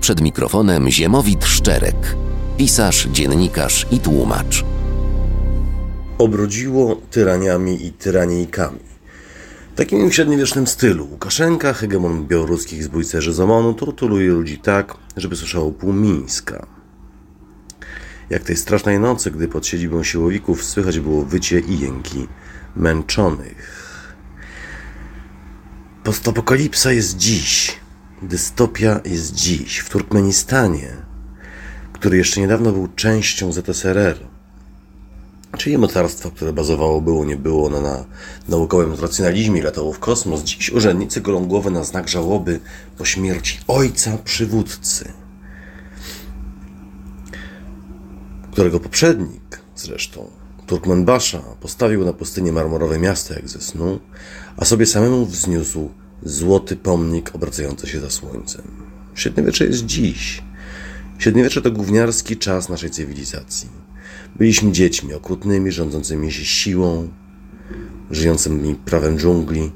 Przed mikrofonem Ziemowit Szczerek, pisarz, dziennikarz i tłumacz. Obrodziło tyraniami i tyranijkami. W takim średniowiecznym stylu Łukaszenka, hegemon białoruskich zbójcerzy z OMON-u, torturuje ludzi tak, żeby słyszało pół Mińska. Jak tej strasznej nocy, gdy pod siedzibą siłowików słychać było wycie i jęki męczonych. Postapokalipsa jest dziś. Dystopia jest dziś. W Turkmenistanie, który jeszcze niedawno był częścią ZSRR, czyli mocarstwa, które bazowało było, nie było na, na naukowym racjonalizmie latało w kosmos. Dziś urzędnicy golą głowę na znak żałoby po śmierci ojca przywódcy, którego poprzednik zresztą Turkmenbasza postawił na pustyni marmorowe miasto jak ze snu, a sobie samemu wzniósł złoty pomnik obracający się za słońcem. Średniowiecze jest dziś. Średniowiecze to gówniarski czas naszej cywilizacji. Byliśmy dziećmi okrutnymi, rządzącymi się siłą, żyjącymi prawem dżungli.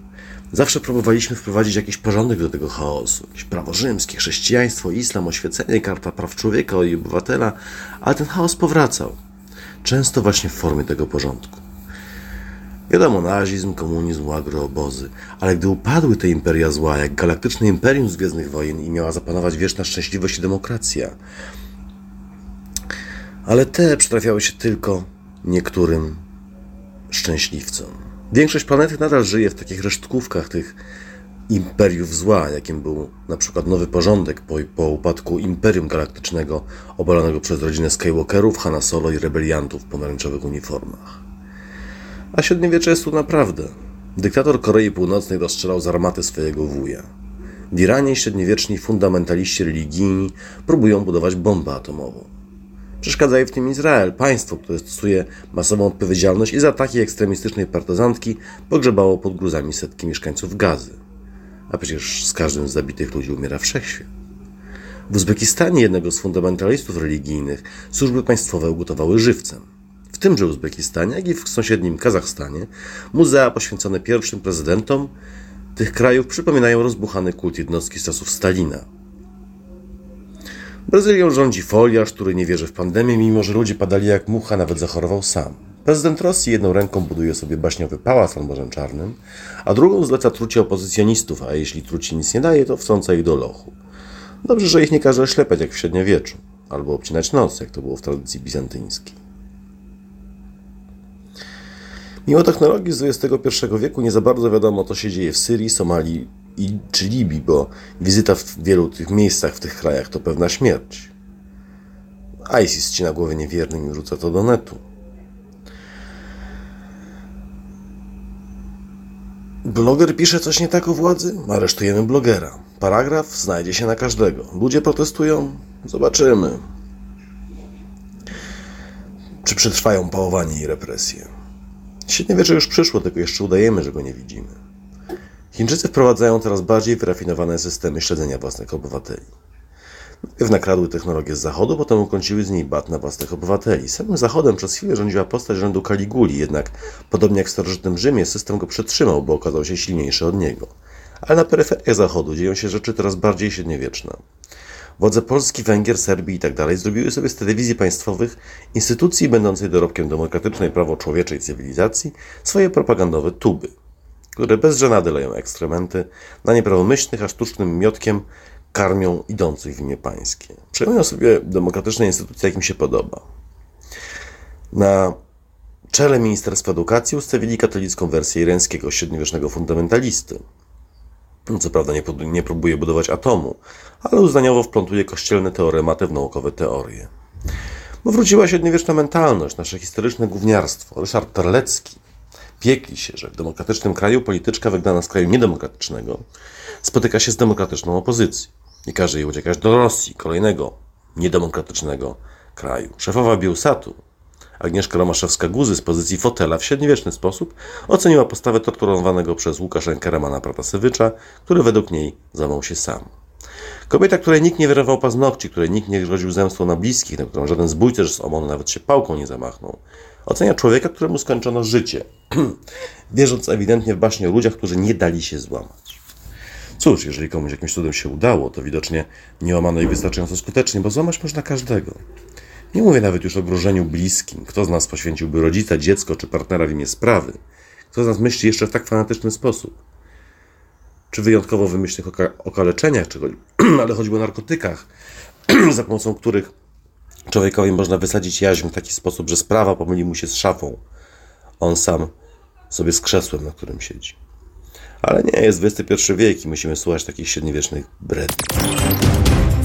Zawsze próbowaliśmy wprowadzić jakiś porządek do tego chaosu. Jakieś prawo rzymskie, chrześcijaństwo, islam, oświecenie, karta praw człowieka i obywatela, ale ten chaos powracał często właśnie w formie tego porządku. Wiadomo, nazizm, komunizm, agroobozy, ale gdy upadły te imperia zła, jak galaktyczne imperium z Gwiezdnych Wojen i miała zapanować wieczna szczęśliwość i demokracja, ale te przytrafiały się tylko niektórym szczęśliwcom. Większość planety nadal żyje w takich resztkówkach tych imperiów zła, jakim był na przykład nowy porządek po, po upadku Imperium Galaktycznego obalonego przez rodzinę Skywalkerów, Hanna Solo i rebeliantów w pomarańczowych uniformach. A średniowiecze jest tu naprawdę. Dyktator Korei Północnej rozstrzelał z armaty swojego wuja. W Iranie średniowieczni fundamentaliści religijni próbują budować bombę atomową. Przeszkadza w tym Izrael, państwo, które stosuje masową odpowiedzialność i za ataki ekstremistycznej partyzantki pogrzebało pod gruzami setki mieszkańców Gazy. A przecież z każdym z zabitych ludzi umiera wszechświat. W Uzbekistanie jednego z fundamentalistów religijnych służby państwowe ugotowały żywcem. W tymże Uzbekistanie, jak i w sąsiednim Kazachstanie, muzea poświęcone pierwszym prezydentom tych krajów przypominają rozbuchany kult jednostki z czasów Stalina. Brazylią rządzi foliarz, który nie wierzy w pandemię, mimo że ludzie padali jak mucha, nawet zachorował sam. Prezydent Rosji jedną ręką buduje sobie baśniowy pałac nad Morzem Czarnym, a drugą zleca trucie opozycjonistów, a jeśli truci nic nie daje, to wtrąca ich do lochu. Dobrze, że ich nie każe ślepać jak w średniowieczu, albo obcinać nos, jak to było w tradycji bizantyńskiej. Mimo technologii z XXI wieku nie za bardzo wiadomo, co się dzieje w Syrii, Somalii i, czy Libii, bo wizyta w wielu tych miejscach, w tych krajach to pewna śmierć. ISIS ścina głowę niewiernym i rzuca to do netu. Bloger pisze coś nie tak o władzy? Aresztujemy blogera. Paragraf znajdzie się na każdego. Ludzie protestują? Zobaczymy. Czy przetrwają pałowanie i represje? Średniowiecze już przyszło, tylko jeszcze udajemy, że go nie widzimy. Chińczycy wprowadzają coraz bardziej wyrafinowane systemy śledzenia własnych obywateli. Najpierw nakradły technologię z zachodu, potem ukończyły z niej bat na własnych obywateli. Samym zachodem przez chwilę rządziła postać rzędu Kaliguli, jednak podobnie jak w starożytnym Rzymie, system go przetrzymał, bo okazał się silniejszy od niego. Ale na peryferiach zachodu dzieją się rzeczy coraz bardziej średniowieczne. Władze Polski, Węgier, Serbii itd. Tak zrobiły sobie z telewizji państwowych, instytucji będącej dorobkiem demokratycznej, prawo człowieczej cywilizacji, swoje propagandowe tuby, które bez żenady leją ekstrementy na nieprawomyślnych, a sztucznym miotkiem karmią idących w imię pańskie. Przejmują sobie demokratyczne instytucje, jak im się podoba. Na czele Ministerstwa Edukacji ustawili katolicką wersję irańskiego średniowiecznego fundamentalisty. Co prawda nie, nie próbuje budować atomu, ale uznaniowo wplątuje kościelne teorematy w naukowe teorie. Bo wróciła średniowieczna mentalność, nasze historyczne gówniarstwo. Ryszard Terlecki piekli się, że w demokratycznym kraju polityczka wygnana z kraju niedemokratycznego spotyka się z demokratyczną opozycją i każe jej uciekać do Rosji, kolejnego niedemokratycznego kraju. Szefowa Bielsatu, Agnieszka Romaszewska-Guzy z pozycji fotela w średniowieczny sposób oceniła postawę torturowanego przez Łukaszenkę Ramana Pratasewicza, który według niej zamął się sam. Kobieta, której nikt nie wyrywał paznokci, której nikt nie groził zemstą na bliskich, na którą żaden zbójcerz z OMON nawet się pałką nie zamachnął, ocenia człowieka, któremu skończono życie, wierząc ewidentnie w baśnie o ludziach, którzy nie dali się złamać. Cóż, jeżeli komuś jakimś cudem się udało, to widocznie nie łamano ich wystarczająco skutecznie, bo złamać można każdego. Nie mówię nawet już o grożeniu bliskim. Kto z nas poświęciłby rodzica, dziecko czy partnera w imię sprawy? Kto z nas myśli jeszcze w tak fanatyczny sposób? Czy wyjątkowo wymyślnych oka- okaleczeniach, czy, ale choćby o narkotykach, za pomocą których człowiekowi można wysadzić jaźń w taki sposób, że sprawa pomyli mu się z szafą. On sam sobie z krzesłem, na którym siedzi. Ale nie, jest XXI wiek i musimy słuchać takich średniowiecznych bredni.